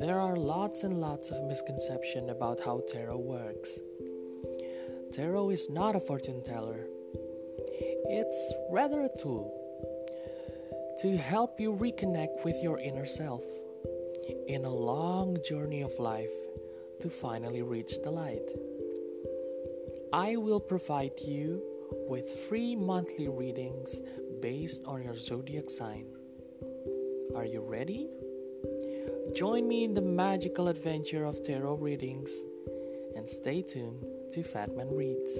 There are lots and lots of misconception about how tarot works. Tarot is not a fortune teller. It's rather a tool to help you reconnect with your inner self in a long journey of life to finally reach the light. I will provide you with free monthly readings based on your zodiac sign. Are you ready? Join me in the magical adventure of tarot readings and stay tuned to Fatman Reads.